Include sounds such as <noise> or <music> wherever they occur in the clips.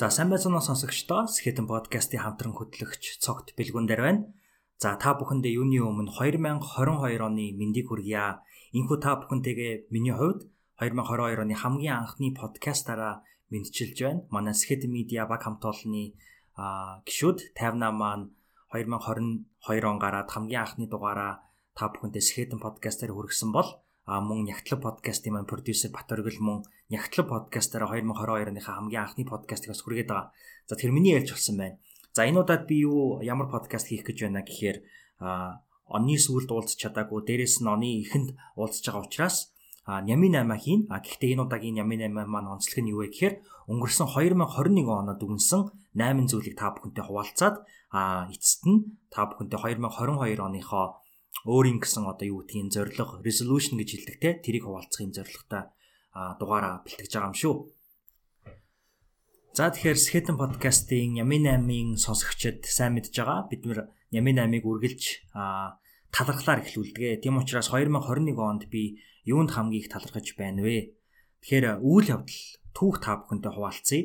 За сайн байцгаана сонсогчдоо Skeleton podcast-ийн хамтран хөтлөгч цогт бэлгүн дээр байна. За та бүхэндээ юуны өмнө 2022 оны мэндийг хүргье. Инхүү та бүхэнтэйгээ миний хувьд 2022 оны хамгийн анхны подкастаараа мэдчилж байна. Манай Skeleton Media баг хамт олонны гişүүд 58 маань 2022 он гараад хамгийн анхны дугаараа та бүхэнтэй Skeleton podcast-аар хүргэсэн бол а мөн Нягтлаг подкастын маань продюсер Батөргөл мөн Нягтлаг подкастаараа 2022 оныхаа хамгийн анхны подкастыг бас хүргээд байгаа. За тэр миний ярьж болсон байна. За энэ удаад би юу ямар подкаст хийх гэж байна гэхээр а оны сүүлд уулзч чадаагүй дээрэс нь оны эхэнд уулзж байгаа учраас а Нями 8 хийн. А гэхдээ энэ удаагийн Нями 8 маань онцлог нь юу вэ гэхээр өнгөрсөн 2021 оноод дүнсэн 8 зүйлийг та бүхэнтэй хуваалцаад а эцэст нь та бүхэнтэй 2022 оныхоо өөрийн гэсэн одоо юу гэдгийг зорилго resolution гэж хэлдэг те тэрийг хуваалцахын зорилготой дугаараа бэлтгэж байгаа юм шүү. За тэгэхээр Skeleton podcast-ийн Ями 8-ын сонсогчид сайн мэдж байгаа. Бид нэр Ями 8-ыг үргэлж талархлаар эхлүүлдэг. Тийм учраас 2021 онд би юунд хамгийн их талархаж байна вэ? Тэгэхээр үйл явдал түүх та бүхэнтэй хуваалцъя.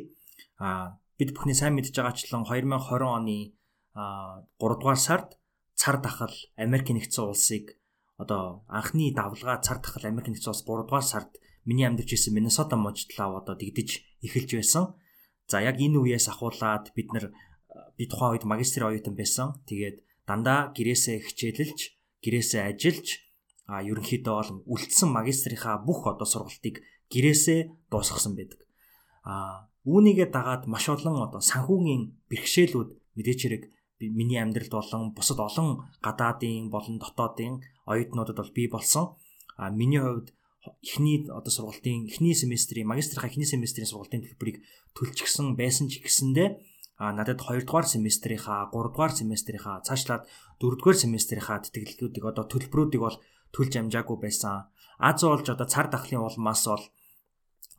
А бид бүхний сайн мэдж байгаачлан 2020 оны 3 дугаар сард цар тахал Америк нэгдсэн улсыг одоо анхны давлгаа цар тахал Америк нэгдсэн улс 3 дугаар сард миний амьдарч исэн Миннесота мужидлаа одоо дэгдэж эхэлж байсан. За яг энэ үеэс ахуулаад бид нар би тухайн үед магистрийн оюутан байсан. Тэгээд дандаа гэрээсээ хичээлэлж, гэрээсээ ажиллаж а ерөнхийдөө бол үлдсэн магистрийнхаа бүх одоо сургалтыг гэрээсээ дуусгасан байдаг. А үүнийгээ дагаад маш олон одоо санхүүгийн бэрхшээлүүд мэдээч хэрэг миний амьдралд болон бусад олон гадаадын болон дотоодын оюутнуудад бол бий болсон. А миний хувьд эхний одоо сургалтын эхний семестрийн магистрийнхаа эхний семестрийн сургалтын төлбөрийг төлчихсөн байсан ч гэсэндээ а надад 2 дугаар семестрийнхаа 3 дугаар семестрийнхаа цаашлаад 4 дугаар семестрийнхаа тэтгэлгүүдийг одоо төлбөрүүдийг бол төлж амжаагүй байсан. Аз олж одоо цар дахлын улмаас бол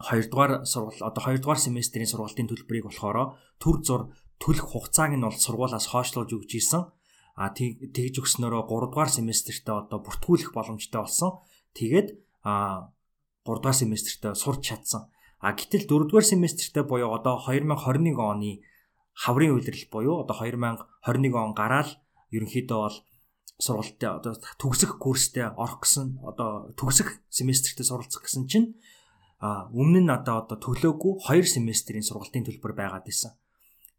2 дугаар сургал одоо 2 дугаар семестрийн сургалтын төлбөрийг болохоор төр зур төлөх хугацааг нь бол сургуулаас хойшлуулж өгч ийсэн. А тэгж өгснөөрөө 3 дугаар семестртээ одоо бүртгүүлэх боломжтой болсон. Тэгээд а 3 дугаар семестртээ сурч чадсан. А гэтэл 4 дугаар семестртээ буюу одоо 2021 оны хаврын үйлрэл буюу одоо 2021 он гараад ерөнхийдөө бол сургалтад одоо төгсөх курстэй орох гэсэн одоо төгсөх семестртээ суралцах гэсэн чинь а өмнө нь одоо одоо төлөөгүй 2 семестрийн сургалтын төлбөр байгаад исэн.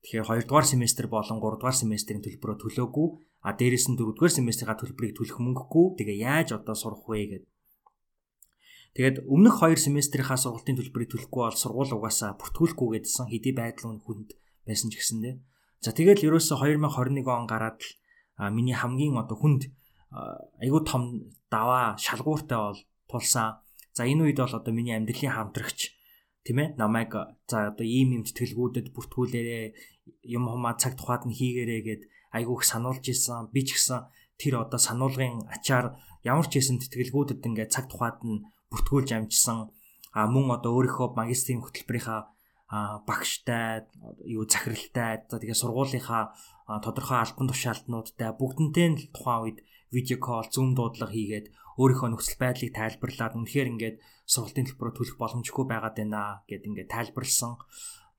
Тэгэхээр 2 дугаар семестр болон 3 дугаар семестрийн төлбөрөө төлөөгүй а дээрэс нь 4 дугаар семестрийн төлбөрийг төлөх мөнгөгүй тэгээ яаж одоо сурах вэ гэдэг. Тэгээд өмнөх 2 семестрийнхаа сургалтын төлбөрийг төлөхгүй бол сургууль угаасаа бүртгүүлэхгүй гэдсэн хэдий байдал хүнд байсан ч гэсэндээ. За тэгээд ерөөсө 2021 он гараад л миний хамгийн одоо хүнд айгүй том даваа шалгууртай бол тулсан. За энэ үед бол одоо миний амьдралын хамтрагч тийм ээ намайг за одоо ийм юм тэтгэлгүүдэд бүртгүүлээрээ юм хумаа цаг тухайд нь хийгээрээ гэд айгүйх сануулж исэн би ч гэсэн тэр одоо сануулгын ачаар ямар ч хэсэн тэтгэлгүүдэд ингээд цаг тухайд нь бүртгүүлж амжсан. А мөн одоо өөрийнхөө магистрийн хөтөлбөрийнхаа багштай юу захиралтай за тэгээ сургуулийнхаа тодорхой албан тушаалтнуудтай бүгднтэй нь тухайн үед видео кол зүүм дуудлага хийгээд өөрийнхөө нөхцөл байдлыг тайлбарлаад үнэхээр ингээд сургалтын төлбөрөөр төлөх боломжгүй байгаад байна гэд ингээд тайлбарлсан.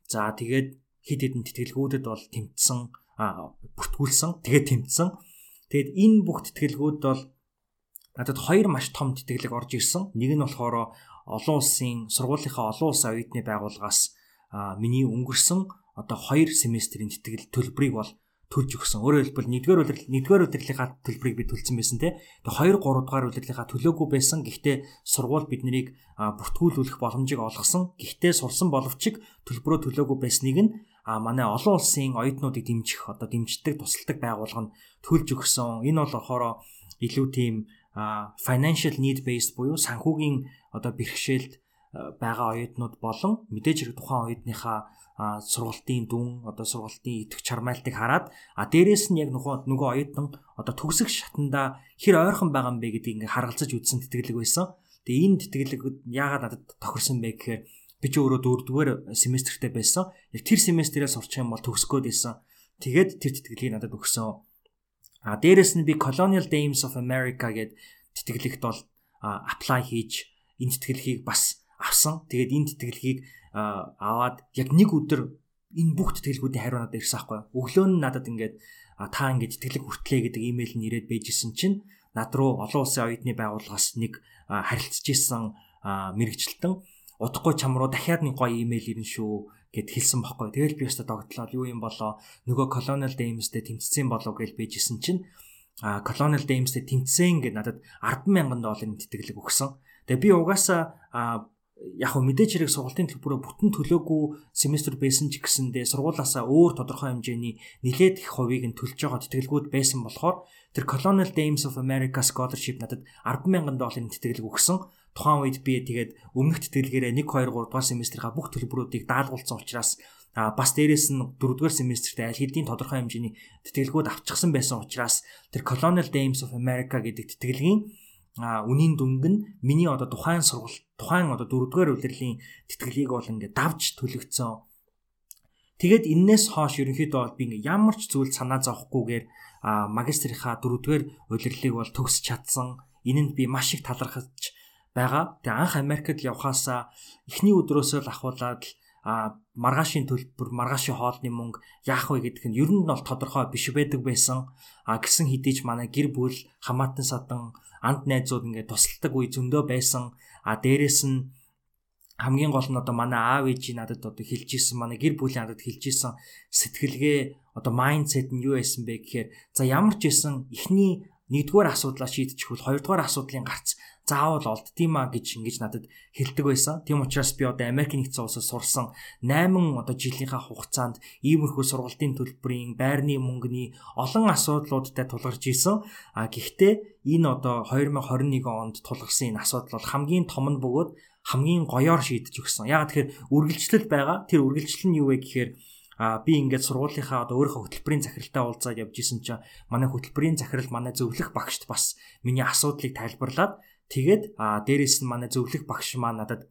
За тэгээд хид хідэн тэтгэлгүүдэд бол тэмцсэн бүртгүүлсэн. Тэгээд тэмцсэн. Тэгээд энэ бүх тэтгэлгүүд бол надад хоёр маш том тэтгэлэг орж ирсэн. Нэг нь болохоор олон улсын сургуулийнхаа олон улсын оюутны байгууллагаас миний өнгөрсөн одоо хоёр семестрийн тэтгэл төлбөрийг бол төлж өгсөн. Өөрөөр хэлбэл 1-р удирдал 1-р удирдлынхаа төлбөрийг би төлсөн байсан те. Тэгээ 2 3 дугаар удирдлынхаа төлөөгүй байсан. Гэхдээ сургууль биднийг бүртгүүлүүлэх боломжийг олгосон. Гэхдээ сурсан боловч төлбөрөө төлөөгүй байсныг нь а манай олон улсын оюутнуудыг дэмжих одоо дэмждэг тусалдаг байгууллага нь төлж өгсөн. Энэ бол болохоор илүү тийм financial need based буюу санхүүгийн одоо бэрхшээлд байгаа оюутнууд болон мэдээж хэрэг тухайн оюутныхаа сургалтын дүн одоо сургалтын итгэх чармайлтыг хараад а дээрэс нь яг нөгөө нөгөө оюутан одоо төгсөх шатанда хэр ойрхон байгаа юм бэ гэдгийг ингээ харгалзаж үзсэн тэтгэлэг байсан. Тэгээ энэ тэтгэлэг яагаад надад тохирсон бэ гэхээр би ч өөрөө дөрөвдүгээр семестртээ байсан. Яг тэр семестрээс сурчих юм бол төгсгөөд байсан. Тэгээд тэр тэтгэлгийг надад өгсөн. А дээрэс нь би Colonial Dames of America гэдэг тэтгэлэгт бол apply хийж энэ тэтгэлгийг бас авсан. Тэгээд энэ тэтгэлгийг аваад яг нэг өдөр энэ бүх тэтгэлгүүдийн хариу надад ирсэн байхгүй. Өглөө нь надад ингээд та ингээд тэтгэлэг хүртлээ гэдэг имэйл нь ирээд байжсэн чинь над руу олон улсын оюутны байгууллагаас нэг харилцаж исэн мэрэгчлэлтэн удахгүй чам руу дахиад нэг гоё имэйл ирнэ шүү гэд хэлсэн байхгүй. Тэгэл би өстө догтлоо юу юм болоо нөгөө Colonial Dames-тэй тэмцсэн болов гэж бийжсэн чинь а Colonial Dames-тэй тэмцсэн гэд надад 100000 долларын тэтгэлэг өгсөн. Тэгээ би угаасаа яг хөө мэдээч хэрэг сургалтын төлбөрөө бүтэн төлөөгүй семестр байсан ч гэсэндээ сургуулаасаа өөр тодорхой хэмжээний нэлээд их хувийг нь төлж байгаа тэтгэлгүүд байсан болохоор тэр Colonial Dames of America Scholarship надад 100000 долларын тэтгэлэг өгсөн. Тухайн үед би тэгээд өмнөх тэтгэлгээрээ 1 2 3 дугаар семестрийнхаа бүх төлбөрүүдийг даалгуулсан учраас а бас дээрэс нь 4 дугаар семестрт аль хэдийн тодорхой хэмжээний тэтгэлгүүд авчихсан байсан учраас тэр Colonial Dames of America гэдэг тэтгэлгийн а үнийн дүнг нь миний одоо тухайн сургалт тухайн одоо дөрөвдүгээр улирлын тэтгэлийг бол ингээд давж төлөгцсөн. Тэгээд энээс хойш ерөнхийдөө бол би ингээд ямар ч зүйл санаа зовхгүйгээр магистрийнхаа дөрөвдүгээр улирлыг бол төгсч чадсан. Энэнд би маш их талархаж байгаа. Тэгээ анх Америкт явхаасаа эхний өдрөөсөө л ахуулаад а маргаашийн төлбөр, маргаашийн хоолны мөнгө яах вэ гэдг нь ер нь бол тодорхой биш байдаг байсан. А гисэн хэдийч манай гэр бүл хамаатан садан анд найзууд ингээд тусалдаг үе зөндөө байсан. А дээрэс нь хамгийн гол нь одоо манай аав ээжи надад одоо хэлж исэн манай гэр бүлийн надад хэлж исэн сэтгэлгээ одоо майндсет нь юу байсан бэ гэхээр за ямар ч исэн эхний нэгдүгээр асуудлаа шийдчихвэл хоёрдугаар асуудлын гарц заавал олдтiin маа гэж ингэж надад хэлдэг байсан. Тийм учраас би одоо Америк нэгдсэн улсад сурсан 8 одоо жилийнхаа хугацаанд иймэрхүү сургалтын төлбөрийн, байрны мөнгөний олон асуудлуудтай тулгарч исэн. А гэхдээ энэ одоо 2021 онд тулгарсан энэ асуудал бол хамгийн том нь бөгөөд хамгийн гоёор шийдэж өгсөн. Яг тэгэхээр үргэлжлэл байгаа. Тэр үргэлжлэл нь юу вэ гэхээр а би ингээд сургуулийнхаа одоо өөрийнхөө хөтөлбөрийн захиралтай уулзаад явж исэн чинь манай хөтөлбөрийн захирал манай зөвлөх багшд бас миний асуудлыг тайлбарлаад Тэгээд а дээрэс нь манай зөвлөх багш маань надад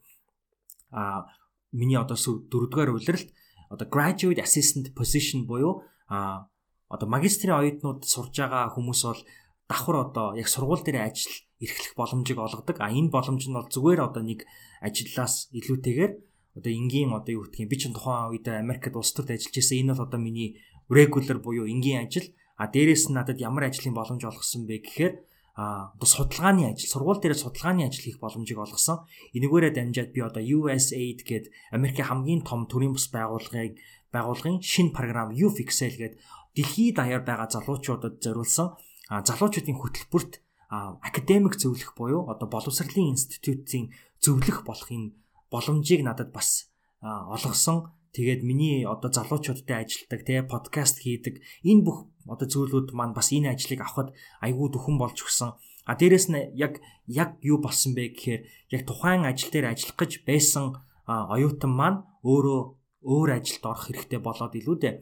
а миний одоо дөрөвдүгээр улиралд одоо graduate assistant position буюу а одоо магистрийн оюутнууд сурж байгаа хүмүүс бол давхар одоо яг сургууль дээр ажил эрхлэх боломжийг олгодог. А энэ боломж нь бол зүгээр одоо нэг ажиллаас илүүтэйгээр одоо энгийн одоо юу гэдгийг би ч тухайн үед Америкт улс төрд ажиллаж байсан. Энэ бол одоо миний regular буюу энгийн ажил. А дээрэс нь надад ямар ажлын боломж олгосон бэ гэхээр а одоо судалгааны ажил, сургууль дээр судалгааны ажил хийх боломжийг олгосон. Энэгээрээ дамжаад би одоо USAID гээд Америкийн хамгийн том төрийн бас байгууллагыг байгуулгын шинэ програм UFixel гээд дэлхийд даяар байгаа залуучуудад зориулсан залуучуудын хөтөлбөрт академик зөвлөх буюу одоо боловсролын институтийн зөвлөх болохын боломжийг надад бас олгосон. Тэгээд миний одоо залуучуудтай ажилтдаг те подкаст хийдэг энэ бүх одоо зүйлүүд маань бас энэ ажлыг авахд айгүй дөхөн болж өгсөн. А дээрэс нь яг яг юу болсон бэ гэхээр яг тухайн ажил дээр ажиллах гэж байсан оюутан маань өөрөө өөр ажилд орох хэрэгтэй болоод илүү дээ.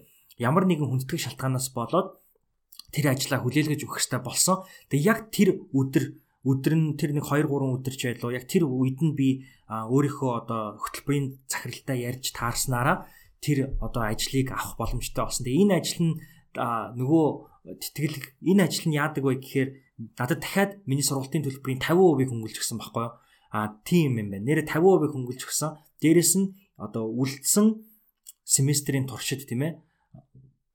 Ямар нэгэн хүндэтгэх шалтгаанаас болоод тэр ажлаа хүлээлгэж өгөх хэрэгтэй болсон. Тэгээ яг тэр өдөр өдөр нь тэр нэг 2 3 өдөр ч байлоо. Яг тэр үед нь би өөрийнхөө одоо хөтөлбөрийн захиралтай ярьж таарснараа тэр одоо ажлыг авах боломжтой болсон. Тэгээ энэ ажил нь нөгөө тэтгэл энэ ажил нь яадаг вэ гэхээр надад дахиад миний сургалтын төлбөрийн 50% хөнгөлж өгсөн байхгүй юу? А тийм юм байна. Нэрэ 50% хөнгөлж өгсөн. Дээрэс нь одоо үлдсэн семестрийн туршид тийм ээ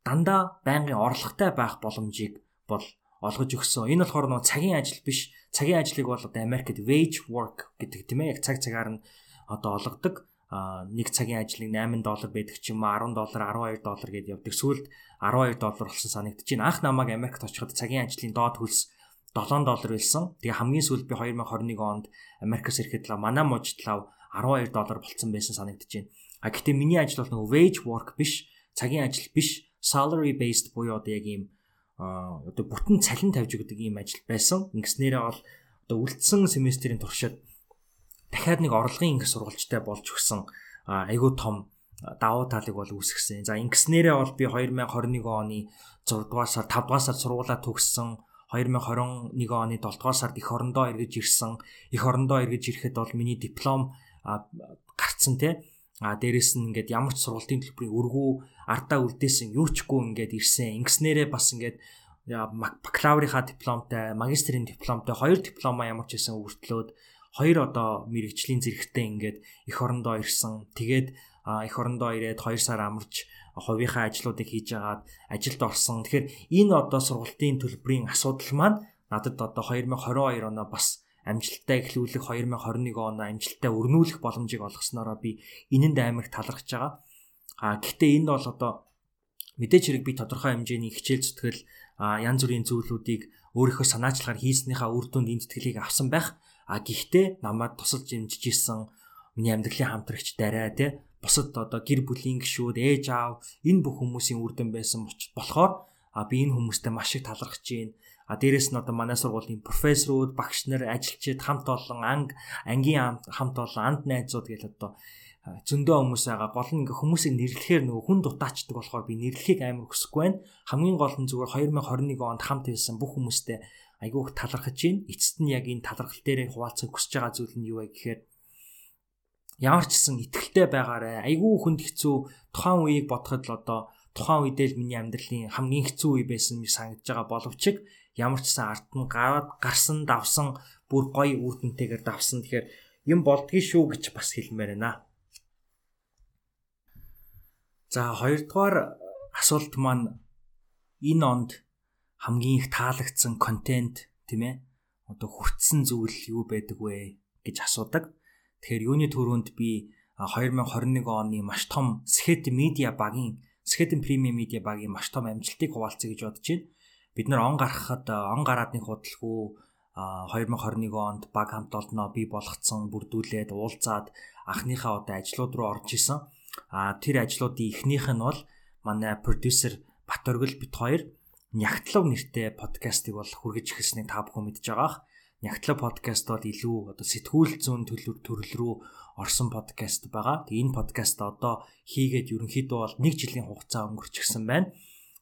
дандаа байнгын орлоготой байх боломжийг бол олгож өгсөн. Энэ болохоор нөгөө цагийн ажил биш. Цагийн ажлыг бол одоо Америкт wage work гэдэг тийм ээ. Яг цаг цагаар нь одоо олгодог. А нэг цагийн ажлыг 8 доллар байдаг ч юм уу 10 доллар 12 доллар гэдээ явдаг. Сүүлд 12 доллар болсон байна. Анх намайг Америкт очиход цагийн ажлын доод хөлс 7 доллар байсан. Тэгээ хамгийн сүүлд би 2021 онд Америкас ирэхэд л манай мужидлав 12 доллар болцсон байсан байна. А гэхдээ миний ажил бол нөгөө wage work биш, цагийн ажил биш, salary based буюу одоо яг ийм одоо бүтэн цалин тавьж өгдөг ийм ажил байсан. Ингэснээрээ бол одоо үлдсэн семестрийн туршид дахиад нэг орлогын инх сургалжтай болж өгсөн айгүй том давуу талыг бол үүсгэсэн. За ингэснээрээ бол би 2021 оны 6 дугаар сар 5 дугаар сар сургуулаа төгссөн. 2021 оны 7 дугаар сард эх орондоо эргэж ирсэн. Эх орондоо эргэж ирэхэд бол миний диплом гарцсан тий. А дээрэс нь ингээд ямар ч сургалтын төлбөрийн өргүү ардаа үлдээсэн юу чгүй ингээд ирсэн. Ингэснээрээ бас ингээд бакалаврынхаа дипломтой, магистрийн дипломтой хоёр дипломоо ямар ч байсан өртлөөд хоёр одоо мэрэгжлийн зэрэгтэй ингээд эх орондоо ирсэн. Тэгээд эх орондоо ирээд 2 сар амарч хувийнхаа ажлуудыг хийж агаад ажилд орсон. Тэгэхээр энэ одоо сургалтын төлбөрийн асуудал маань надад одоо 2022 оноо бас амжилттай эхлүүлэх 2021 оноо амжилттай өрнүүлэх боломжийг олгоснороо би энэнд амар талархаж байгаа. А гэхдээ энд бол одоо мэдээч хэрэг би тодорхой хэмжээний хичээл зүтгэл янз бүрийн зүйлүүдийг өөрийнхөө санаачлагаар хийснийхаа үр дүнд энэ зэтгэлийг авсан байх. А гэхдээ намайг тусалж дэмжиж исэн миний амьдралын хамтрагч дараа тий бусад одоо гэр бүлийн гишүүд ээж аав энэ бүх хүмүүсийн үр дүн байсан болохоор а би энэ хүмүүстэй маш их талархаж байна. А дээрэс нь одоо манай сургуулийн профессорууд, багш нар, ажилчид хамт олон анги, ангийн хамт олон анд найзууд гэл одоо зөндөө хүмүүс байгаа. Гол нь ингээ хүмүүсийг нэрлэхээр нөгөө хүн дутаачдаг болохоор би нэрлэхийг амар хүсэхгүй байна. Хамгийн гол нь зүгээр 2021 онд хамт байсан бүх хүмүүстэй айгүй их талархаж байна. Эцэст нь яг энэ талархал дээр хуваалцах хүсэж байгаа зүйл нь юу вэ гэхээр ямар ч гэсэн ихтэлтэй байгаарэ. Айгүй хүнд хэцүү тухайн үеийг бодоход л одоо тухайн үедээ л миний амьдралын хамгийн хэцүү үе байсан гэж санагдаж байгаа боловч ямар ч гэсэн арт нь гараад гарсан давсан бүр гоё үүднтэйгээр давсан. Тэгэхээр юм болдгий шүү гэж бас хэлмээр байна. За хоёрдугаар асуулт маань энэ онд хамгийн их таалагдсан контент тийм ээ одоо хүртсэн зүйл юу байдаг вэ гэж асуудаг. Тэгэхээр юуны төрөнд би 2021 оны маш том Skate Media багийн Skate Premium Media багийн маш том амжилтыг хуваалцъя гэж бодож байна. Бид нар он гаргахад он гараадны худалгүй 2021 онд баг хамт олноо би болгоцсон бүрдүүлээд уулзаад анхныхаа одоо ажлууд руу орж исэн А тэр ажлуудын эхнийх нь бол манай продюсер Батөргөл бит хоёр Нягтлав нэртэй подкастыг бол хүргэж эхэлснийг та бүхэн мэдж байгаах. Нягтлав подкаст бол илүү одоо сэтгүүл зүүн төлөв төрөл рүү орсон подкаст байгаа. Тэгээ энэ подкаст одоо хийгээд ерөнхийдөө бол 1 жилийн хугацаа өнгөрчихсөн байна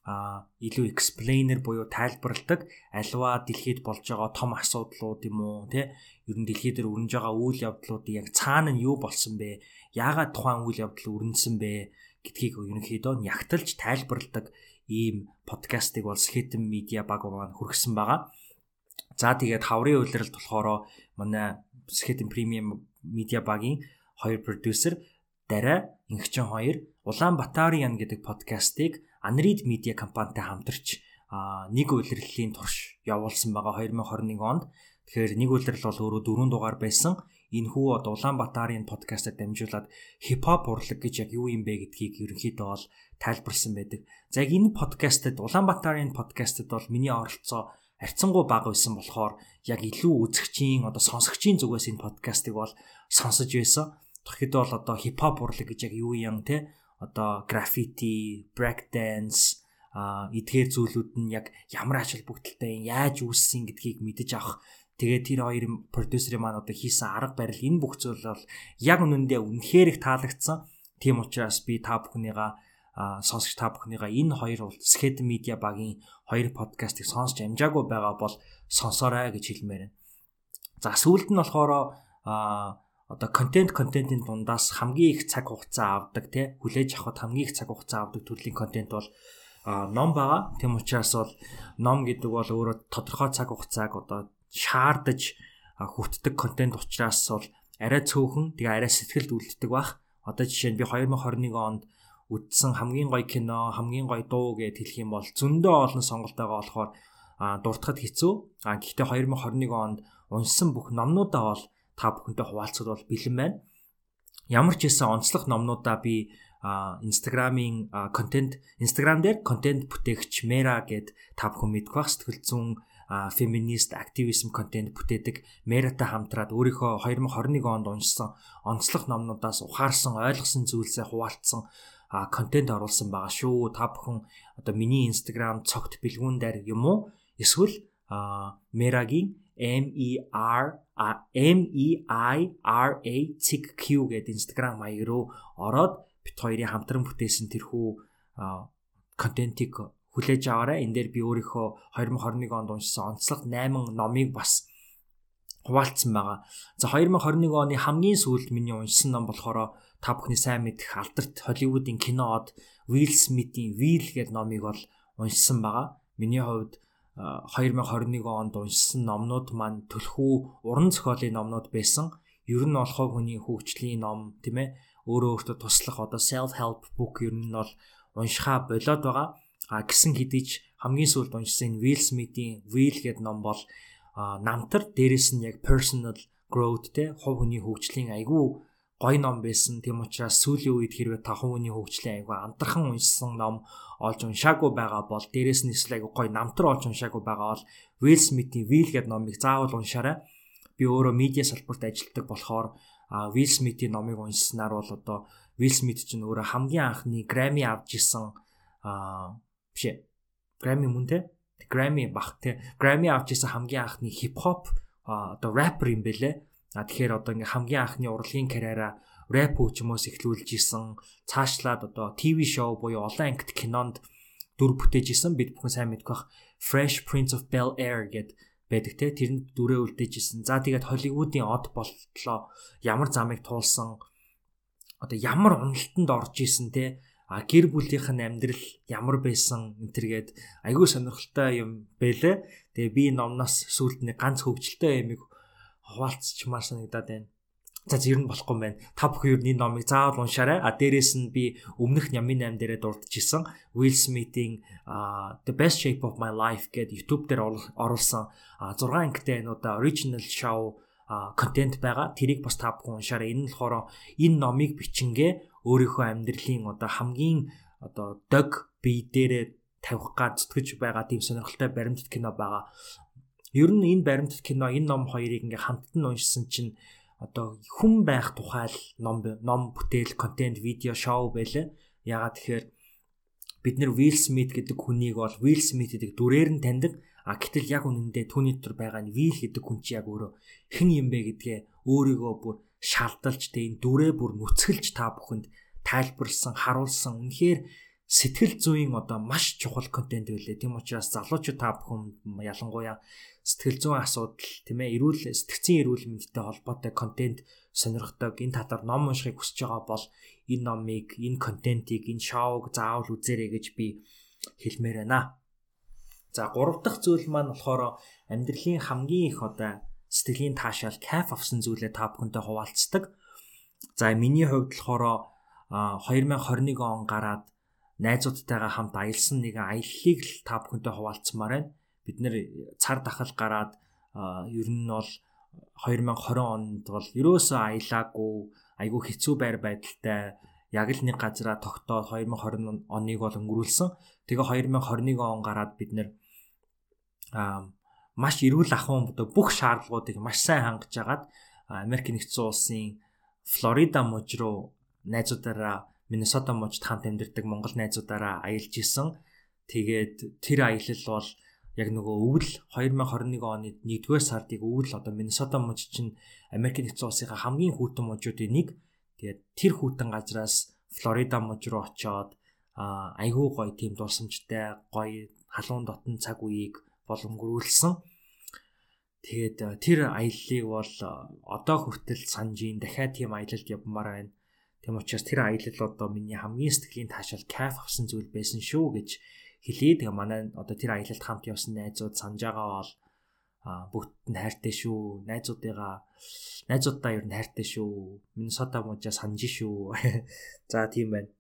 а илүү explainer буюу тайлбарладаг альва дэлхийд болж байгаа том асуудлууд юм уу тий ер нь дэлхий дээр өрнөж байгаа үйл явдлуудын яг цаана нь юу болсон бэ яагаад тухайн үйл явдал өрнөсөн бэ гэдгийг ерөнхийдөө нягтлж тайлбарладаг ийм подкастыг бол Skeleton Media баг маань хүргэсэн байгаа. За тэгээд хаврын үйлрэлт болохоор манай Skeleton Premium Media багийн хоёр продюсер дараа ингчэн хоёр Улаанбаатарын гэдэг подкастыг Unread Media компанитай хамтарч нэг үйлрлийн турш явуулсан байгаа 2021 онд. Тэгэхээр нэг үйлрэл бол өөрөө дөрөв дугаар байсан. Энэ хүү одоо Улаанбаатарын подкастад дамжуулаад хипхоп урлаг гэж яг юу юм бэ гэдгийг ерөнхийдөө бол тайлбарлсан байдаг. За яг энэ подкастад Улаанбаатарын подкастад бол миний оролцоо арцсангуй бага байсан болохоор яг илүү үзэгчийн одоо сонсогчийн зүгээс энэ подкастыг бол сонсож байсан. Тэгэхэд бол одоо хипхоп урлаг гэж яг юу юм те одоо граффити, break dance а эдгээр зүйлүүд нь яг ямар ач холбогдолтой яаж үүссэн гэдгийг мэдэж авах тэгээд тэр хоёр продюсерын маань одоо хийсэн арга барил энэ бүх зүйл бол яг үнэндээ үнэхээр их таалагдсан. Тийм учраас би та бүхнийгаа сонсогч та бүхнийгаа энэ хоёр Sked Media багийн хоёр подкастыг сонсч амжаагүй байгаа бол сонсоорой гэж хэлмээр байна. За сүүлд нь болохоор одоо контент контентын дундаас хамгийн их цаг хугацаа авдаг тий хүлээж авахд хамгийн их цаг хугацаа авдаг төрлийн контент бол ном байгаа. Тэм учраас бол ном гэдэг бол өөрөө тодорхой цаг хугацааг одоо шаардаж хүртдэг контент учраас бол арай цөөхөн тэгээ арай сэтгэлд үлддэг бах. Одоо жишээ нь би 2021 онд үтсэн хамгийн гоё кино, хамгийн гоё дуу гэд хэлэх юм бол зөндөө олон сонголтойгоо болохоор дуртахад хэцүү. А гэхдээ 2021 онд уншсан бүх номнуудаа бол та бүхэнтэй хуваалцах бол бэлэн байна. Ямар ч хэсэн онцлог номнуудаа би Instagram-ийн контент Instagram дээр контент бүтээгч Mera гэд та бүхэн мэдэх бах сэтгэл зүйн феминист активизм контент бүтээдэг Mera-тай хамтраад өөрийнхөө 2021 онд уншсан онцлог номнуудаас ухаарсан ойлгосон зүйлсээ хуваалцсан контент оруулсан байгаа шүү. Та бүхэн одоо миний Instagram цогт бэлгүүн дээр юм уу? Эсвэл Mera-гийн M E R M E I R A Q гэдэг Instagram хаяг руу ороод бит хоёрын хамтран бүтээсэн тэрхүү контентийг хүлээж аваарай. Энд дээр би өөрийнхөө 2021 онд уншсан онцлог 8 номыг бас хуваалцсан байгаа. За 2021 оны хамгийн сүүлд миний уншсан ном болохоор та бүхний сайн мэдэх алдарт Холливуудын киноод Will Smith-ийн Will гэдэг номыг бол уншсан байгаа. Миний хувьд 2021 онд уншсан номнууд маань төлхөө уран зохиолын номнууд байсан. Ер нь бол хов хүний хөгжлийн ном тийм ээ өөрөө өөртөө туслах одоо self help book ер нь бол уншихаа болоод байгаа. А гисэн хэдий ч хамгийн сүүлд уншсан Will Smith-ийн Will гэдэг ном бол намтар дээрэс нь яг personal growth те хов хүний хөгжлийн айгүй гоё ном байсан. Тийм учраас сүүлийн үед хэрвээ та хувийн хөгжлийн айгүй амтархан уншсан ном олж уншаагүй байгаа бол дээрэс нь эсвэл айгүй гоё намтар олж уншаагүй байгаа бол Will Smith-ийн Will гэдэг номыг заавал уншаарай. Би өөрөө медиа салбарт ажилладаг болохоор Will Smith-ийн номыг уншсанаар бол одоо Will Smith чинь өөрөө хамгийн анхны Grammy авч исэн биш ээ. Grammy мөн те? Grammy бах те. Grammy авч исэн хамгийн анхны хип хоп одоо рэпер юм бэлээ. А тэгэхээр одоо ингээ хамгийн анхны урлагийн карьераа рэп хөгжмөөс эхлүүлж исэн цаашлаад одоо ТV шоу буюу олон ангит кинонд дүр бүтээж исэн бид бүхэн сайн мэдэх бах Fresh Prince of Bel Air гэд байдаг те тэрэнд дүрээ үлдээж исэн. За тэгээд Холливуудын од болтлоо ямар замыг туулсан одоо ямар уналтанд орж исэн те а гэр бүлийнх нь амьдрал ямар байсан энтергээд айгүй сонирхолтой юм бэлээ. Тэгээ би номноос сүлд нэг ганц хөвгчлөлтэй ямиг хуваалцчмаар санагдаад байна. За зэр нь болохгүй байна. Та бүхэн ер нь энэ номыг заавал уншаарай. А дээрэс нь би өмнөх Нямын 8 дээрээ дурдчихсан Will Smith-ийн The Best Shape of My Life гэдэг YouTube дээр оруулсан 6 ангитай нуудаа original show контент байгаа. Тэрийг бас та бүхэн уншаарай. Энэ нь болохоор энэ номыг бичингээ өөрийнхөө амьдралын одоо хамгийн одоо дог бие дээрээ тавих гад зүтгэж байгаа тийм сонирхолтой баримтат кино байгаа. Ер нь энэ баримтат кино энэ ном хоёрыг ингээ хамтдан уншсан чинь одоо хүн байх тухай л ном ном бүтээл, контент, видео, шоу байлаа. Ягаад тэгэхээр бид нэр Will Smith гэдэг хүнийг бол Will Smith гэдэг дүрээр нь таньдаг. А гэтэл яг үнэндээ түүний дотор байгаа нь Will гэдэг хүн чи яг өөрөө хэн юм бэ гэдгээ өөрийгөө бүр шалдалж тэ энэ дүрээ бүр нүцгэлж та бүхэнд тайлбарлсан, харуулсан. Үнэхээр сэтгэл зүйн одоо маш чухал контент байлээ. Тийм учраас залуучууд та бүхэн ялангуяа сэтгэл зүйн асуудал тийм ээ эрүүл сэтгцийн эрүүл мэндтэй холбоотой контент сонирхдаг энэ татар ном уншихыг хүсэж байгаа бол энэ номыг, энэ контентийг, энэ шоуг заавал үзээрэй гэж би хэлмээр байна. За гурав дахь зүйл маань болохоор амьдралын хамгийн их одоо сэтгэлийн таашаал кайф авсан зүйлээ та бүхэнтэй хуваалцдаг. За миний хувьд болохоор 2021 он гараад найзуудтайгаа хамт аялсан нэгэн аяллыг л та бүхэнтэй хуваалцмаар байна. Бид нэр цар тахал гараад ер нь бол 2020 онд бол ерөөсөө аялаагүй айгүй хэцүү байр байдалтай яг л нэг газараа тогтоод 2020 оныг бол өнгөрүүлсэн. Тэгээ 2021 он гараад бид нэр маш эрүүл ахуйн одоо бүх шаардлагуудыг маш сайн хангаж агаад Америк нэгдсэн улсын Флорида мужид руу найзуудаараа Миннесота мужид хамт амьдардаг монгол найзуудаараа аялж исэн. Тэгээд тэр аялал бол яг нөгөө өвөл 2021 оны 1-р сардыг өвөл одоо Миннесота муж чинь Америк нэгдсэн улсын хамгийн хүйтэн мужуудын нэг. Тэгээд тэр хүйтэн газраас Флорида муж руу очоод айгүй гоё тийм дурсамжтай гоё халуун дотн цаг үеийг бол өнгөрүүлсэн. Тэгээд э, тэр аяллыг бол э, одоо хүртэл санджийн дахиад тийм аялалд явмаар байна. Тийм учраас тэр аялал одоо миний хамгийн сэтгэлийн таашаал кайф авсан зүйл байсан шүү гэж хэлээ. Тэгээ манай одоо тэр аялалд хамт явсан найзууд санаж байгаа бол бүгд нь хайртай шүү. Найзуудыгаа найзуудаа ер нь хайртай шүү. Миннесота мужаа санаж шүү. <laughs> За тийм байна.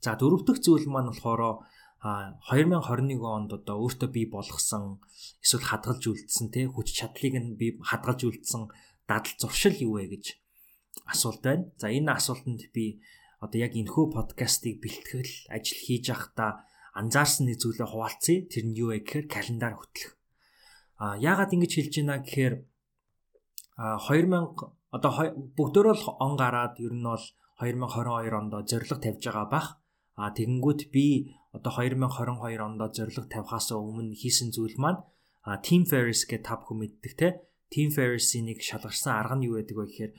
За дөрөв дэх зүйл маань болохоор 2021 онд одоо өөртөө бий болгосон эсвэл хадгалж үлдсэн те хүч чадлыг нь би хадгалж үлдсэн дадал зуршил юу вэ гэж асуулт байна. За энэ асуултанд би одоо яг энэхүү подкастыг бэлтгэл ажил хийж байхдаа анзаарсан нэг зүйлээ хуваалцъя. Тэр нь юу вэ гэхээр календар хөтлөх. А яагаад ингэж хэлж байна гэхээр а 2000 одоо бүгдөө л он гараад ер нь бол 2022 онд зорилго тавьж байгаа бах. А тэгэнгүүт би одоо 2022 онд зорилго тавихаас өмнө хийсэн зүйл маань Team Ferriss гэдэг та бүхэн мэддэг те Team Ferriss-ийн нэг шалгарсан арга нь юу байдаг вэ гэхээр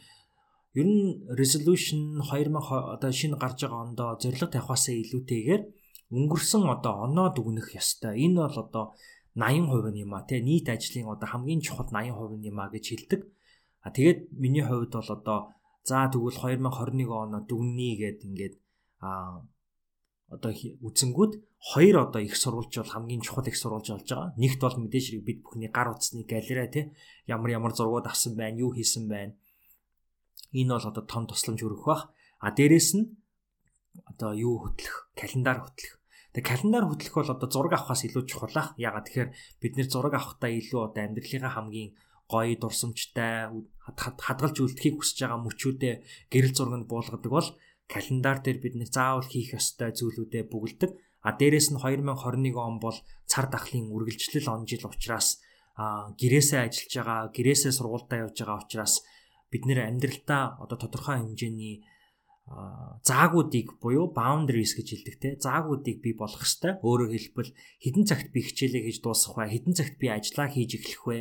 ер нь resolution 2000 одоо шинэ гарч байгаа ондоо зорилго тавихаас илүүтэйгээр өнгөрсөн одоо оноо дүгнэх ёстой. Энэ бол одоо 80% нь юм а те нийт ажлын одоо хамгийн чухал 80% нь юм а гэж хэлдэг. А тэгээд миний хувьд бол одоо за тэгвэл 2021 оноо дүгнэе гэд ингээд а одоо үзэнгүүд хоёр одоо их сурвалж бол хамгийн чухал их сурвалж болж байгаа. Нэгт бол мэдээж хэрэг бид бүхний гар утасны галерей тий ямар ямар зургууд авсан байна, юу хийсэн байна. Энэ бол одоо том тусламж өргөх бах. А дээрэс нь одоо юу хөтлөх, календар хөтлөх. Тэгээ календар хөтлөх бол одоо зураг авахаас илүү чухал ах. Ягаад тэгэхээр бид нэр зураг авахдаа илүү одоо амьдралынхаа хамгийн гоё дурсамжтай хадгалж үлдэхийг хүсэж байгаа мөчүүдээ гэрэл зурганд буулгадаг бол календар дээр бид нэг заавал хийх ёстой зүйлүүдээ бүгэлдэг. А дээрэс нь 2021 он бол цар тахлын үргэлжлэл он жил учраас гэрээсээ ажиллаж байгаа, гэрээсээ сургуультай явж байгаа учраас бид нэр амьдралтаа одоо тодорхой хэмжээний заагуудыг буюу boundaries гэж хэлдэг те заагуудыг бий болгох хэвээр өөрөөр хэлбэл хідэн цагт би хичээлээ хийж дуусгах вэ? Хідэн цагт би ажиллаа хийж эхлэх вэ?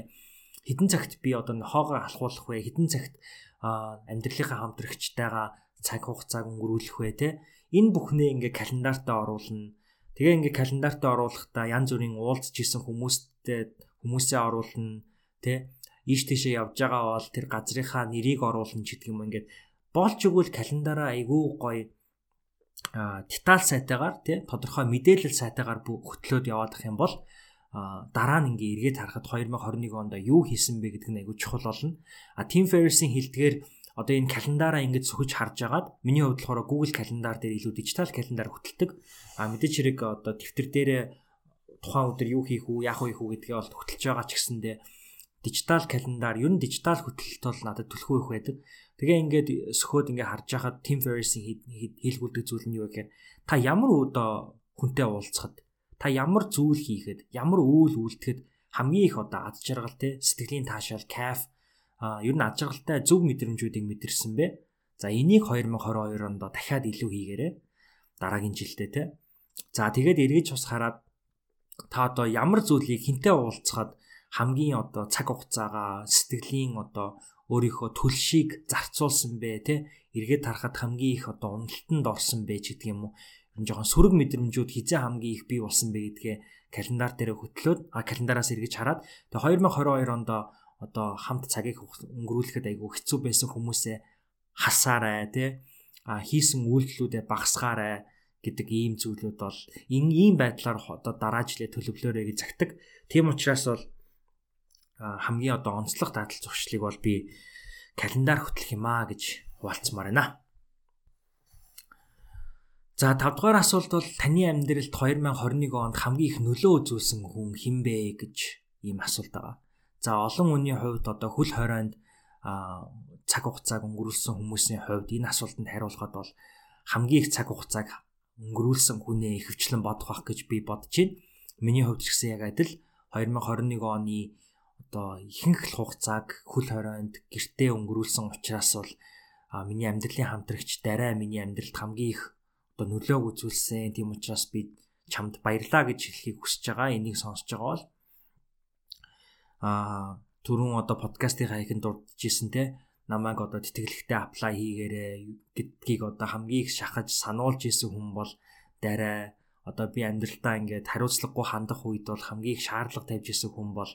Хідэн цагт би одоо хоогоо алхуулах вэ? Хідэн цагт амьдралынхаа хамтрагчтайгаа цаг хугацааг өнгөрүүлэх вэ те? Энэ бүхнээ ингээ календартаа оруулна. Тэгээ ингээ календартаа оруулахдаа янз бүрийн уулзж исэн хүмүүстэй хүмүүсээ оруулна тий ийш тийшээ явж байгаа бол тэр газрынхаа нэрийг оруулна ч гэдэг юм ингээд боолч өгвөл календараа айгүй гоё деталь сайтаагаар тий тодорхой мэдээлэл сайтаагаар хөтлөөд яваад ах юм бол дараа нь ингээ эргээд харахад 2021 онд юу хийсэн бэ гэдэг нь айгүй чухал болно. А Tim Ferriss-ийн хэлдгээр одоо энэ календараа ингэж сөхөж харж агаад миний хувьд болохоор Google календар дээр илүү дижитал календар хөтэлдэг. А мэдээч хэрэг одоо дэвтэр дээр тухайн өдөр юу хийх үү, яах вэ гэдгээ бол хөтэлж байгаа ч гэсэндээ дижитал календар ер нь дижитал хөтөлөлт бол надад түлхүү их байдаг. Тэгээ ингээд сөхөөд ингээд харж байхад Tim Ferriss-ийн хийлгүүлдэг зүйл нь юу гэхээр та ямар одоо хүнтэй уулзахад та ямар зүйл хийхэд ямар үйл үйлдэхэд хамгийн их одоо аз жаргал те сэтгэлийн таашаал кайф а ер нь аж аргалтай зөв мэдрэмжүүдийг мэдэрсэн бэ. За энийг 2022 онд дахиад илүү хийгээрэй. Дараагийн жилдээ те. За тэгээд эргэж бас хараад та одоо ямар зүйлийг хинтээ уулзахад хамгийн одоо цаг хугацаагаа сэтгэлийн одоо өөрийнхөө төлшийг зарцуулсан бэ те эргээд харахад хамгийн их одоо уналтанд орсон бэ гэдэг юм уу ер нь жоохон сөрөг мэдрэмжүүд хизээ хамгийн их бий болсон бэ гэдгээ календар дээр хөтлөөд а календараас эргэж хараад тэгээ 2022 онд одоо хамт цагийг өнгөрүүлэхэд айгүй хэцүү байсан хүмүүсээ хасаарай тий а хийсэн үйлдэлүүдээ багасгаарай гэдэг ийм зүйлүүд бол энэ ийм байдлаар одоо дараа жилээ төлөвлөөрэй гэж загтаг. Тийм учраас бол хамгийн одоо онцлог дадал зуршлыг бол би календар хөтлөх юм аа гэж хуваалцмаар байна. За 5 дугаар асуулт бол таны амьдралд 2021 онд хамгийн их нөлөө үзүүлсэн хүн хэн бэ гэж ийм асуулт байгаа. За олон хүний хувьд одоо хөл хорионд цаг хугацааг өнгөрүүлсэн хүмүүсийн хувьд энэ асуултанд хариулахад бол хамгийн их цаг хугацааг өнгөрүүлсэн хүнээ ихэвчлэн бодох байх гэж би бодож байна. Миний хувьд ч гэсэн яг адил 2021 оны одоо ихэнх хугацааг хөл хорионд гэртээ өнгөрүүлсэн учраас бол миний амьдралын хамтрагч дараа миний амьдралд хамгийн их одоо нөлөөг үзүүлсэн. Тийм учраас би чамд баярлаа гэж хэлхийг хүсэж байгаа. Энийг сонсож байгаа бол а түрүүн одоо подкастын хаягт дурдчихсэн те намайг одоо тэтгэлэгтээ аплай хийгээрээ гэдгийг одоо хамгийн их шахаж сануулж исэн хүн бол дараа одоо би амьдралтаа ингээд хариуцлагагүй хандах үед бол хамгийн их шаардлага тавьж исэн хүн бол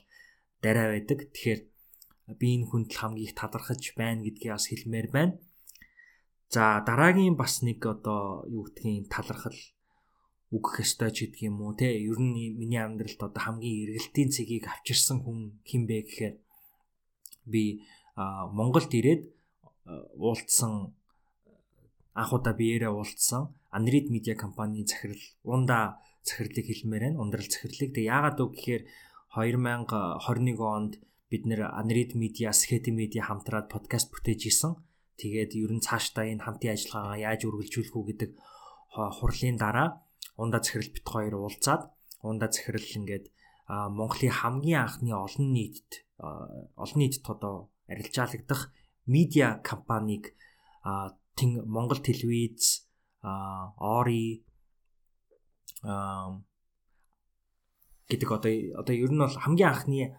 дараа байдаг. Тэгэхээр би энэ хүнд хамгийн их талархаж байна гэдгийг бас хэлмээр байна. За дараагийн бас нэг одоо юу гэдгийг талархал үгэх ёстой ч гэдэг юм уу те? Ер нь миний амьдралд одоо хамгийн эргэлтийн цэгийг авчирсан хүн хэн бэ гэхээр би Монголд ирээд уулзсан анх удаа биеэрээ уулзсан Анрид медиа компанийн захирал унда захирлыг хэлмээр байна ундрал захирлыг. Тэг яагаад үг гэхээр 2021 онд бид нэр Анрид медиа Скети медиа хамтраад подкаст бүтээж исэн. Тэгээд ер нь цаашдаа энэ хамтын ажиллагаагаа яаж үргэлжлүүлэх үү гэдэг хурлын дараа ундаа захирал бит хоёр уулзаад ундаа захирал ингээд Монголын хамгийн анхны олон нийтэд олон нийтэд одоо арилжаалагдах медиа компанийг тэн Монгол телевиз Ори гэдэг одоо одоо ер нь бол хамгийн анхны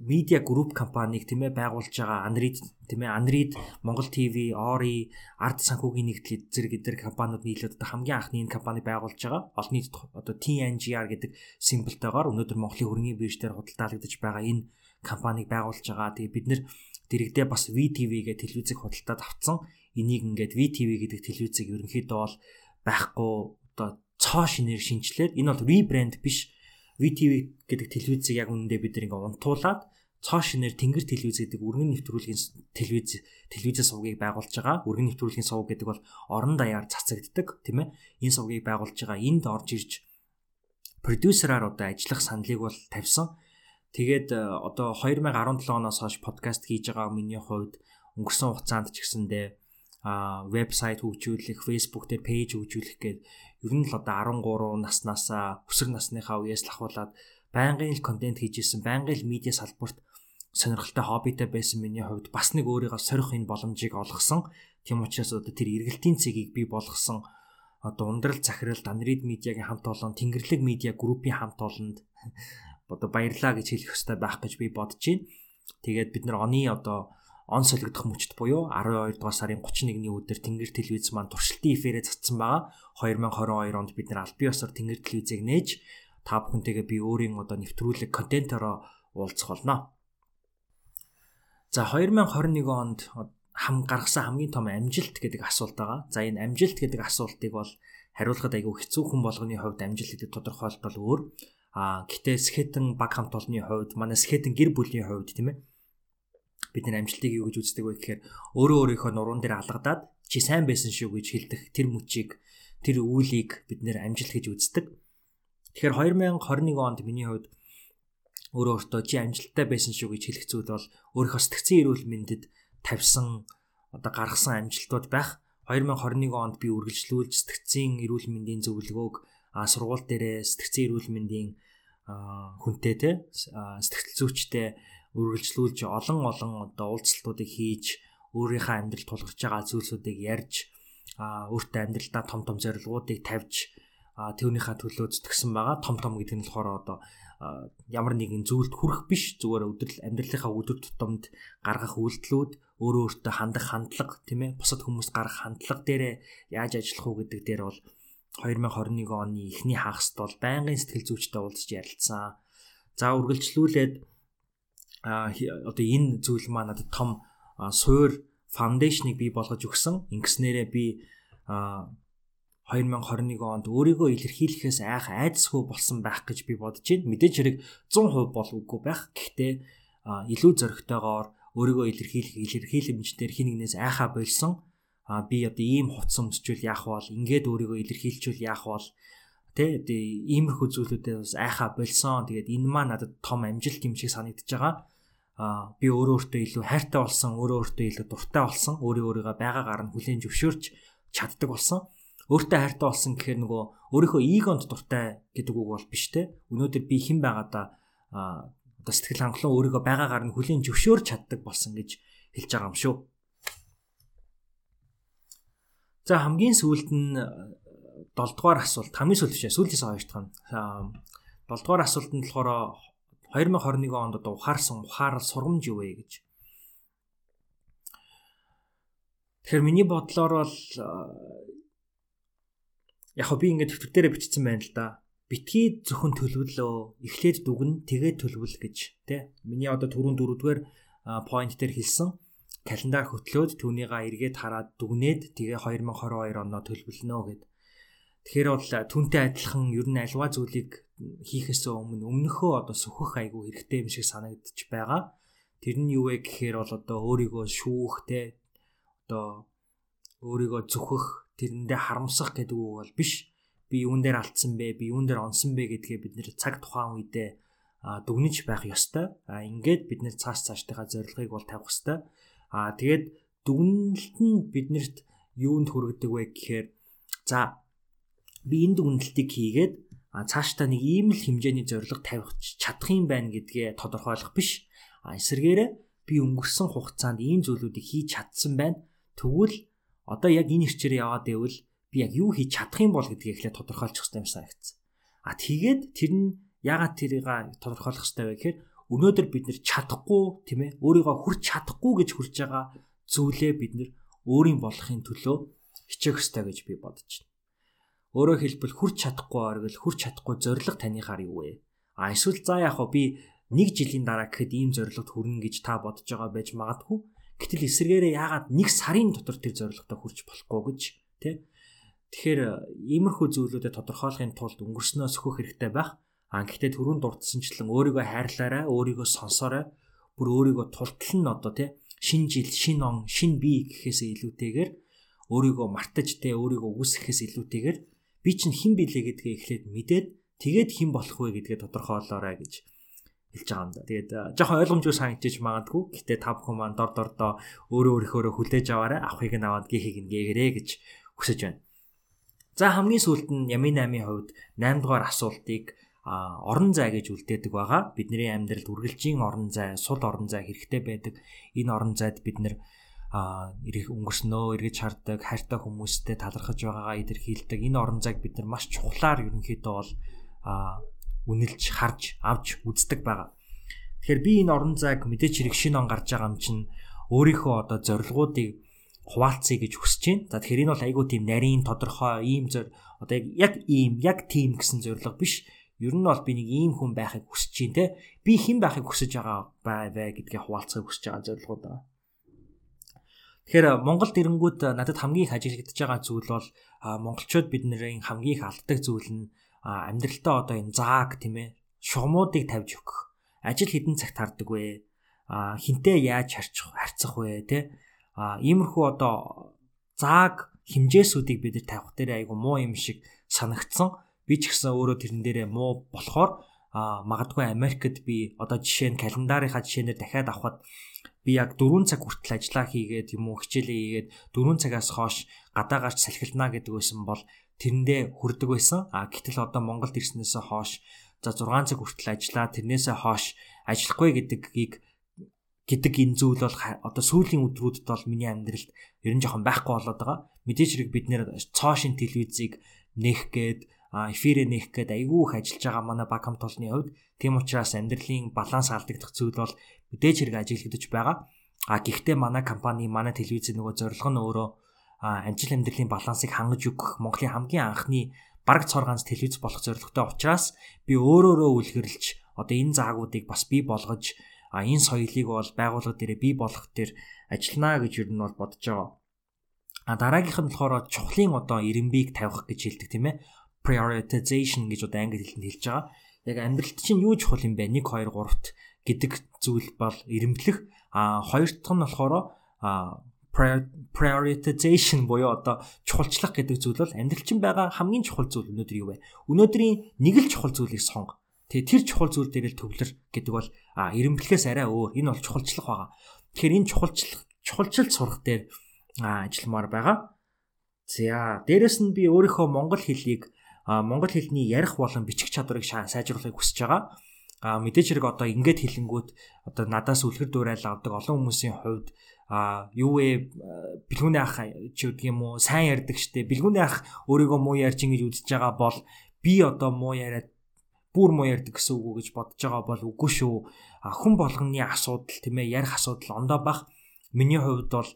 медиа групп компанийг тийм ээ байгуулж байгаа Анрид тийм ээ Анрид Монгол ТV, Ори, Арт санхүүгийн нэгдэл зэрэг эдгээр компаниуд нийлээд одоо хамгийн анхны энэ компани байгуулж байгаа. Олон нийт одоо TNGR гэдэг символтойгоор өнөөдөр Монголын хөрөнгөний бирж дээр худалдаалагдаж байгаа энэ компанийг байгуулж байгаа. Тэгээ бид нэр дэрэгдээ бас VTV гэх телевизийг худалдаад авцсан. Энийг ингээд VTV гэдэг телевизийг ерөнхийдөө бол байхгүй одоо цоо шинээр шинчлээд энэ бол rebrand биш. VTV гэдэг телевизийг яг үнэндээ бид нэг унтуулад цоо шинээр Тэнгэр телевиз гэдэг өргөн нэвтрүүлгийн телевиз телевизээ сувгийг байгуулж байгаа. Өргөн нэвтрүүлгийн сувг гэдэг бол орон даяар цацагддаг, тийм ээ. Энэ сувгийг байгуулж байгаа. Энд орж ирж продюсераар одоо ажиллах саналыг бол тавьсан. Тэгээд э, одоо 2017 оноос хойш подкаст хийж байгаа миний хувьд өнгөрсөн хугацаанд ч гэсэндээ а вебсайт хөгжүүлэх, Facebook дээр пэйж хөгжүүлэх гээд ер нь л одоо 13 наснаасаа өсвөр насныхаа үеэс л ахуулаад байнгын л контент хийж исэн, байнгын л медиа салбарт сонирхолтой хоббитой байсан миний хувьд бас нэг өөрийгөө сорих энэ боломжийг олгосон. Тийм учраас одоо тэр эргэлтийн цэгийг би болгосон одоо ундрал захирал Данрид медиагийн хамт олон Тэнгэрлэг медиа группийн хамт олонд <laughs> одоо баярлаа гэж хэлэх ёстой байх гэж би бодож байна. Тэгээд бид нар оны одоо он солигдох мөчт буюу 12 дугаар сарын 31-ний өдөр Тэнгэр телевиз маань туршилтын эфирээ цацсан байгаа. 2022 онд бид нар аль бие осоор Тэнгэр телевизийг нээж та бүхэнтэйгээ би өөрийн одоо нэвтрүүлэг контентороо уулзах болно. За 2021 онд хам гаргасан хамгийн том амжилт гэдэг асуулт байгаа. За энэ амжилт гэдэг асуултыг бол хариулахад айгүй хэцүү хүн болгоны хувьд амжилт гэдэг тодорхойлолт бол өөр. А гэтээ скетэн баг хамт олонны хувьд манай скетэн гэр бүлийн хувьд тийм ээ бид нар амжилтыг юу гэж үздэг вэ гэхээр өөрөө өөрийнхөө нуруунд дээр алгадаад чи сайн байсан шүү гэж хэлдэг тэр мөчийг тэр үүлийг бид нэр амжилт гэж үздэг. Тэгэхээр 2021 онд миний хувьд өөрөө өөртөө чи амжилттай байсан шүү гэж хэлэх зүйл бол өөрийнхөө сэтгцэн эрүүл мэндэд тавьсан одоо гаргасан амжилтууд байх. 2021 онд би үргэлжлүүлж сэтгцэн эрүүл мэндийн зөвлөгөөг сургууль дээрээ сэтгцэн эрүүл мэндийн хүнтэй те сэтгэл зүйчтэй үргэлжлүүлж олон олон одоо уулзалтуудыг хийж өөрийнхөө амьдрал тулгарч байгаа зүйлсүүдийг ярьж өөртөө амьдралдаа том том зорилгоодыг тавьж түүнийхээ төлөө зүтгэсэн байгаа. Том том гэдэг нь болохоор одоо ямар нэгэн зүйлд хүрэх биш зүгээр өдрөл амьдралынхаа өдөр тутамд гаргах үйлдэлүүд өөрөө өөртөө хандах хандлага тийм ээ бусад хүмүүст гаргах хандлага дээрээ яаж ажиллах уу гэдэг дээр бол 2021 оны эхний хагаст бол байнгын сэтгэл зүйчтэй уулзч ярилцсан. За үргэлжлүүлээд одоо энэ зүйл маань надад том суур фаундейшнийг бий болгож өгсөн. Ингэснээрээ би 2021 онд өөрийгөө илэрхийлэхээс айх айдасгүй болсон байх гэж би бодож байна. Мэдээж хэрэг 100% бол үгүй байх. Гэхдээ илүү зөрөгтэйгоор өөрийгөө илэрхийлэх илэрхийлэмжээр хин нэгнээс айхаа болсон. А би одоо ийм хуц өмсчүүл яах вэ? Ингээд өөрийгөө илэрхийлчүүл яах вэ? Тэ иймэрхүү зүйлүүдээ бас айхаа болсон. Тэгээд энэ маа надад том амжилт юм шиг санагдаж байгаа а би өөрөө өөртөө илүү хайртай болсон, өөрөө өөртөө илүү дуртай болсон, өөрөө өөрийгөө байгаагаар нь хүлээн зөвшөөрч чаддаг болсон. Өөртөө хайртай болсон гэхээр нөгөө өөрийнхөө эгонд дуртай гэдэг үг бол биш те. Өнөөдөр би хэн байгаадаа одоо сэтгэл хангалуун өөрийгөө байгаагаар нь хүлээн зөвшөөрч чаддаг болсон гэж хэлж байгаа юм шүү. За хамгийн сүүлд нь 7 дугаар асуулт хамгийн сүүлд биш сүүлдээс хоёр дахь нь 7 дугаар асуулт нь болохоор 2021 онд одоо ухаарсан ухаарал сургамж юу вэ гэж. Тэгэхээр миний бодлоор бол яг би ингээд төвтөр дээрээ бичсэн байна л да. Битгий зөвхөн төлөвлөө, эхлээд дүгнэ, тэгээд төлөвлөл гэж тий. Миний одоо түрүүн дөрөвдүгээр point дээр хэлсэн календар хөтлөөд түүнийгаа эргээд хараад дүгнээд тэгээ 2022 оноо төлөвлөнө гэд. Тэгэхээр бол түнтэй адилхан ер нь альва зүйлийг хийхээс өмнө өмнөхөө одоо сөхөх айгүй хэрэгтэй юм шиг санагдчих байгаа. Тэр нь юу вэ гэхээр бол одоо өөрийгөө шүүх те одоо өөрийгөө зүхэх тэрэндээ харамсах гэдэг үг бол биш. Би юун дээр алдсан бэ? Би юун дээр онсон бэ гэдгээ бид нэр цаг тухайн үедээ дүгнэж байх ёстой. А ингээд бид нэр цааш цаашдынхаа зорилгыг бол тавих ёстой. А тэгээд дүгнэлт нь биднэрт юунд хүргэдэг вэ гэхээр за би энэ дүгнэлтийг хийгээд а цаашдаа нэг ийм л хэмжээний зорилго тавих чадах юм байна гэдгээ тодорхойлох биш. А эсвэргээрээ би өнгөрсөн хугацаанд ийм зүйлүүдийг хийж чадсан байна. Тэгвэл одоо яг энэ хэрчээр яваад байвал би яг юу хийж чадах юм бол гэдгийг эхлээд тодорхойлчих хэрэгтэй юм санагдсан. А тэгээд тэр нь ягаад тэрийг тодорхойлох хэрэгтэй вэ гэхээр өнөөдөр бид нэр чадахгүй тийм ээ өөрийгөө хүрч чадахгүй гэж хүрч байгаа зүйлээ бид нэр өөрийн болохын төлөө хичээх хэрэгтэй гэж би бодож байна. Өөрөөр хэлбэл хүрч чадахгүй оргил хүрч чадахгүй зориг таныхаар юу вэ? А эсвэл за яг хоо би нэг жилийн дараа гэхэд ийм зорилгот хүрнэ гэж та бодож байгаа байж магадгүй. Гэтэл эсэргээрээ яагаад нэг сарын дотор тэр зорилготой хүрч болохгүй гэж тий? Тэгэхээр иймэрхүү зүйлүүдэд тодорхойлохын тулд өнгөрснөө сөхөх хэрэгтэй байх. А гэхдээ түрүүн дурдсанчлан өөрийгөө хайрлаарай, өөрийгөө сонсоорой. Бүр өөрийгөө тултал нь одоо тий шин жил, шин он, шин бие гэхээсээ илүүтэйгээр өөрийгөө мартаж тий өөрийгөө үүсгэхээс илүүтэйгээр би чинь хэн билээ гэдгээ эхлээд мэдээд тэгээд хэн болох вэ гэдгээ тодорхойлоорой гэж хэлж байгаа юм да. Тэгээд жоохон ойлгомжгүй санагдчих магадгүй. Гэтэ та бүхэн маань дор дордоо өөрөө өөрийнхөө хүлээж аваарай. Авахыг нь аваад гихийг нь гээгэрээ гэж хүсэж байна. За хамгийн сүүлд нь Ямин 8-ын хувьд 8 дугаар асуултыг орон зай гэж үлдээдэг байгаа. Бидний амьдралд үргэлжийн орон зай, сул орон зай хэрэгтэй байдаг. Энэ орон зайд бид нэр ирэх өнгөрснөө эргэж хардаг хайртай хүмүүстэй талархаж байгаагаа илэрхийлдэг энэ орон зайг бид нар маш чухлаар ерөнхийдөө бол үнэлж харж авч үздэг байгаа. Тэгэхээр би энэ орон зайг мэдээч хэрэг шинэ он гарч байгаа юм чинь өөрийнхөө одоо зорилгоодыг хуваалцъя гэж хүсэж байна. За тэгэхээр энэ бол айгүй тийм нарийн тодорхой ийм зөр одоо яг ийм яг тийм гэсэн зорилго биш. Ер нь бол би нэг ийм хүн байхыг хүсэж байна те. Би хэн байхыг хүсэж байгаа бай гэдгээ хуваалцахыг хүсэж байгаа зорилгууд байна. Тэгэхээр Монголд ирэнгүүт надад хамгийн их ажиглагдж байгаа зүйл бол монголчууд бидний хамгийн их алддаг зүйл нь амьдралтаа одоо энэ зааг тийм ээ шугамуудыг тавьж өгөх. Ажил хідэн цагт хардаг вэ? Хинтээ яаж харьцах харьцах вэ а иймэрхүү одоо зааг химжээсүүдийг бид тавих дээр айгу муу юм шиг санагдсан. Би ч гэсэн өөрөө тэрэн дээрээ муу болохоор магадгүй Америкт би одоо жишээ нь календарынхаа жишээнээр дахиад авахад би яг 4 цаг хүртэл ажиллаа хийгээд юм уу хичээлээ хийгээд 4 цагаас хойш гадаа гарч салхилнаа гэдэг байсан бол тэрэндээ хүрдэг байсан. А гэтэл одоо Монголд ирснээсээ хойш за 6 цаг хүртэл ажиллаа тэрнээсээ хойш ажиллахгүй гэдгийг гэдэг энэ зүйл бол одоо сүүлийн өдрүүдэд бол миний амьдралд ер нь жоохон байхгүй болоод байгаа. Мэдээж хэрэг бид нэр цоошин телевизийг нээх гээд эфирээ нээх гээд айгүй их ажиллаж байгаа манай баг хамт олонны хувьд тийм учраас амьдралын баланс алдагдах зүйл бол мэдээж хэрэг ажиглагдаж байгаа. А гэхдээ манай компани манай телевизийн нөгөө зорилго нь өөрөө амжилт амьдралын балансыг хангаж өгөх Монголын хамгийн анхны бараг цор ганц телевиз болох зорилготой учраас би өөрөөрөө үлгэрлж одоо энэ заагуудыг бас бий болгож энэ соёлыг бол байгууллага дээр бий болгох дээр ажиллана гэж юу нь бол бодож байгаа. А дараагийнх нь болохоор чухлын одоо ирэмбийг тавих гэж хэлдэг тийм ээ. Prioritization гэж одоо англи хэлэнд хэлж байгаа. Яг амьдралд чинь юу чухал юм бэ? 1 2 3-т гэдэг зүйл бол ирэмблэх. А хоёр дахь нь болохоор prioritization буюу одоо чухалчлах гэдэг зүйл бол амьдрал чинь байгаа хамгийн чухал зүйл өнөөдөр юу вэ? Өнөөдрийн нэг л чухал зүйлийг сонго. Тэгээ тэр чухал зүйл дээр л төвлөр гэдэг бол а эренблэхээс арай өөр. Энэ бол чухалчлах байгаа. Тэгэхээр энэ чухалчлах чухалчилт сурах дээр ажилламаар байгаа. За дээрэс нь би өөрийнхөө монгол хэлийг монгол хэлний ярих болон бичих чадварыг сайжруулахыг хүсэж байгаа. А мэдээж хэрэг одоо ингээд хэлэнгүүт одоо надаас үлгэр дуурайл авдаг олон хүмүүсийн хувьд а юу вэ бэлгүүний ах ч үгдэг юм уу сайн ярьдаг штэ бэлгүүний ах өөрийгөө муу ярьж ингэж үзэж байгаа бол би одоо муу яриад бүр муу ярьдаг гэсэн үг гэж бодож байгаа бол үгүй шүү. Хүн болгоны асуудал тийм ээ ярих асуудал ондоо бах. Миний хувьд бол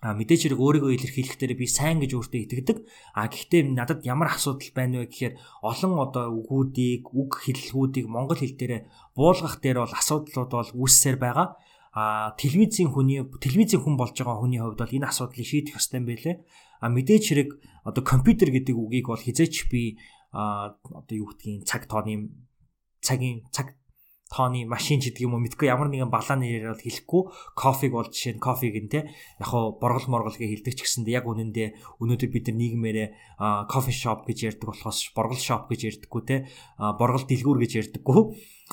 а мэдээч хэрэг өөрийгөө илэрхийлэхдээ би сайн гэж өөртөө итгэдэг. А гэхдээ надад ямар асуудал байна вэ гэхээр олон одоо үгүүдийг, үг хэллэгүүдийг монгол хэл дээр буулгах дээр бол асуудлууд бол үүссээр байгаа. А телевизийн хүний телевизийн хүн болж байгаа хүний хувьд бол энэ асуудлыг шийдэх ёстой юм байлээ. А мэдээч хэрэг одоо компьютер гэдэг үгийг бол хизээч би а одоо юу гэдгийг цаг тооны цагийн цаг тооны машин ч гэдэг юм уу? Мэдгүй ямар нэгэн балааны нэрээр бол хэлэхгүй. Кофег бол жишээ нь кофег нь те. Яг хоо боргол моргол гэж хэлдэг ч гэсэндээ яг үнэндээ өнөөдөр бид нар нийгмээрээ кофе шоп гэж ярьдаг болохоос боргол шоп гэж ярьдаггүй те. Боргол дэлгүүр гэж ярьдаггүй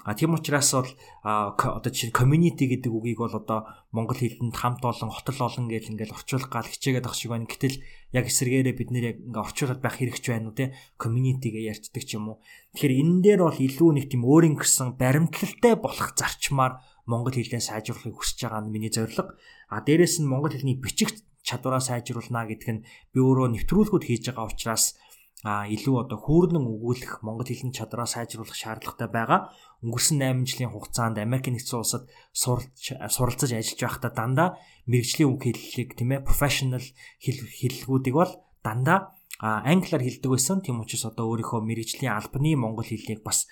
А тийм учраас бол одоо жишээ community гэдэг үгийг бол одоо монгол хэлэнд хамт олон, хотол олон гэж ингээл орчуулах гал хичээгээд ах шиг байна. Гэтэл яг эсэргээрээ бид нэр яг ингээ орчуулад байх хэрэгч байна уу те community гэж ярьцдаг ч юм уу. Тэгэхээр энэ дээр бол илүү нэг тийм өөрийн гэсэн баримтлалтай болох зарчмаар монгол хэлээ сайжруулахыг хүсэж байгаа нь миний зорилго. А дээрэс нь монгол хэлний бичих чадвараа сайжруулна гэдг нь би өөрөө нэвтрүүлгүүд хийж байгаа учраас а илүү одоо хүүрнэн өгүүлэх монгол хэлний чадвараа сайжруулах шаардлагатай байгаа. Өнгөрсөн 8 жилийн хугацаанд Америкийн нэгдсэн улсад суралж суралцаж ажиллаж байхдаа дандаа мэрэгжлийн үг хэллэг тийм ээ professional хэллэгүүдийг бол дандаа англиар хэлдэг байсан. Тийм учраас одоо өөрийнхөө мэрэгжлийн албаны монгол хэлийг бас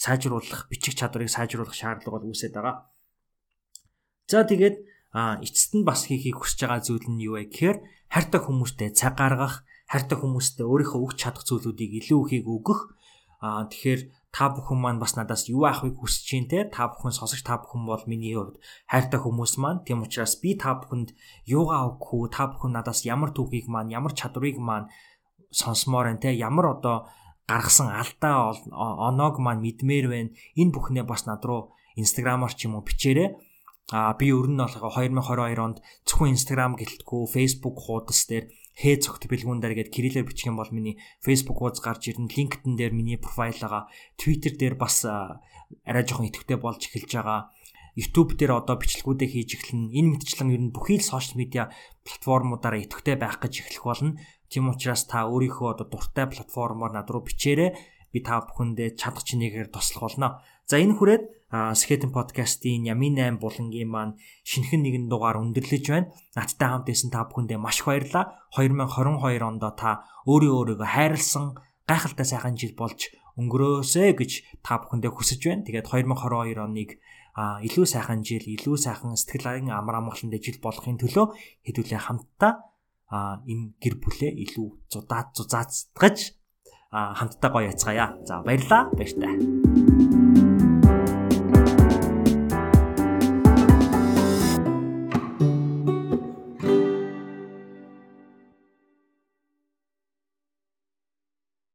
сайжруулах, бичих чадварыг сайжруулах шаардлага бол үүсэт байгаа. За тэгээд эцэст нь бас хийхийг хүсэж байгаа зүйл нь юу вэ гэхээр хайртай хүмүүстэй цаг гаргах хайртай хүмүүстэй өөрийнхөө өгч чадах зүйлүүдийг илүү ихийг өгөх. Аа тэгэхээр та бүхэн маань бас надаас юу авахыг хүсэж байна те? Та бүхэн сонсогч та бүхэн бол миний хувьд хайртай хүмүүс маань. Тийм учраас би та бүхэнд юугаа өгөх үү та бүхэн надаас ямар түүхийг маань ямар чадварыг маань сонсомоор байна те? Ямар одоо гаргасан алдаа оноог маань мэдмээр байна? Энэ бүхнээ бас над руу инстаграмаар ч юм уу бичээрэй. А би өөр нь болохоор 2022 онд зөвхөн Instagram гэлтгүү Facebook хуудас дээр хээ цогт бэлгүүн дээр гээд кириллээр бичих юм бол миний Facebook хуудас гарч ирнэ. LinkedIn дээр миний профайл байгаа. Twitter дээр бас арай жоохон идэвхтэй болж эхэлж байгаа. YouTube дээр одоо бичлэгүүдээ хийж эхэлнэ. Энэ мэтчлэн ер нь бүхий л сошиал медиа платформудаараа идэвхтэй байх гэж эхлэх болно. Тийм учраас та өөрийнхөө одоо дуртай платформоор над руу бичээрэй. Би та бүхэндээ чадах чинийгээр туслах болно. За энэ хүрээд Skeleton podcast-ийн Ямин 8 булангийн маань шинэхэн нэгэн дугаар өндөрлөж байна. Надтай хамт исэн та бүхэндээ маш их баярлалаа. 2022 онд та өөрөө өөрийгөө хайрлсан гайхалтай сайхан жил болж өнгөрөөсэй гэж та бүхэндээ хүсэж байна. Тэгээд 2022 оныг илүү сайхан жил, илүү сайхан сэтгэл аян амар амгалантай жил болохын төлөө хэдүүлээ хамтдаа энэ гэр бүлээ илүү зудаад зузаацгаж хамтдаа гоё яцгаая. За баярлалаа. Баяртай.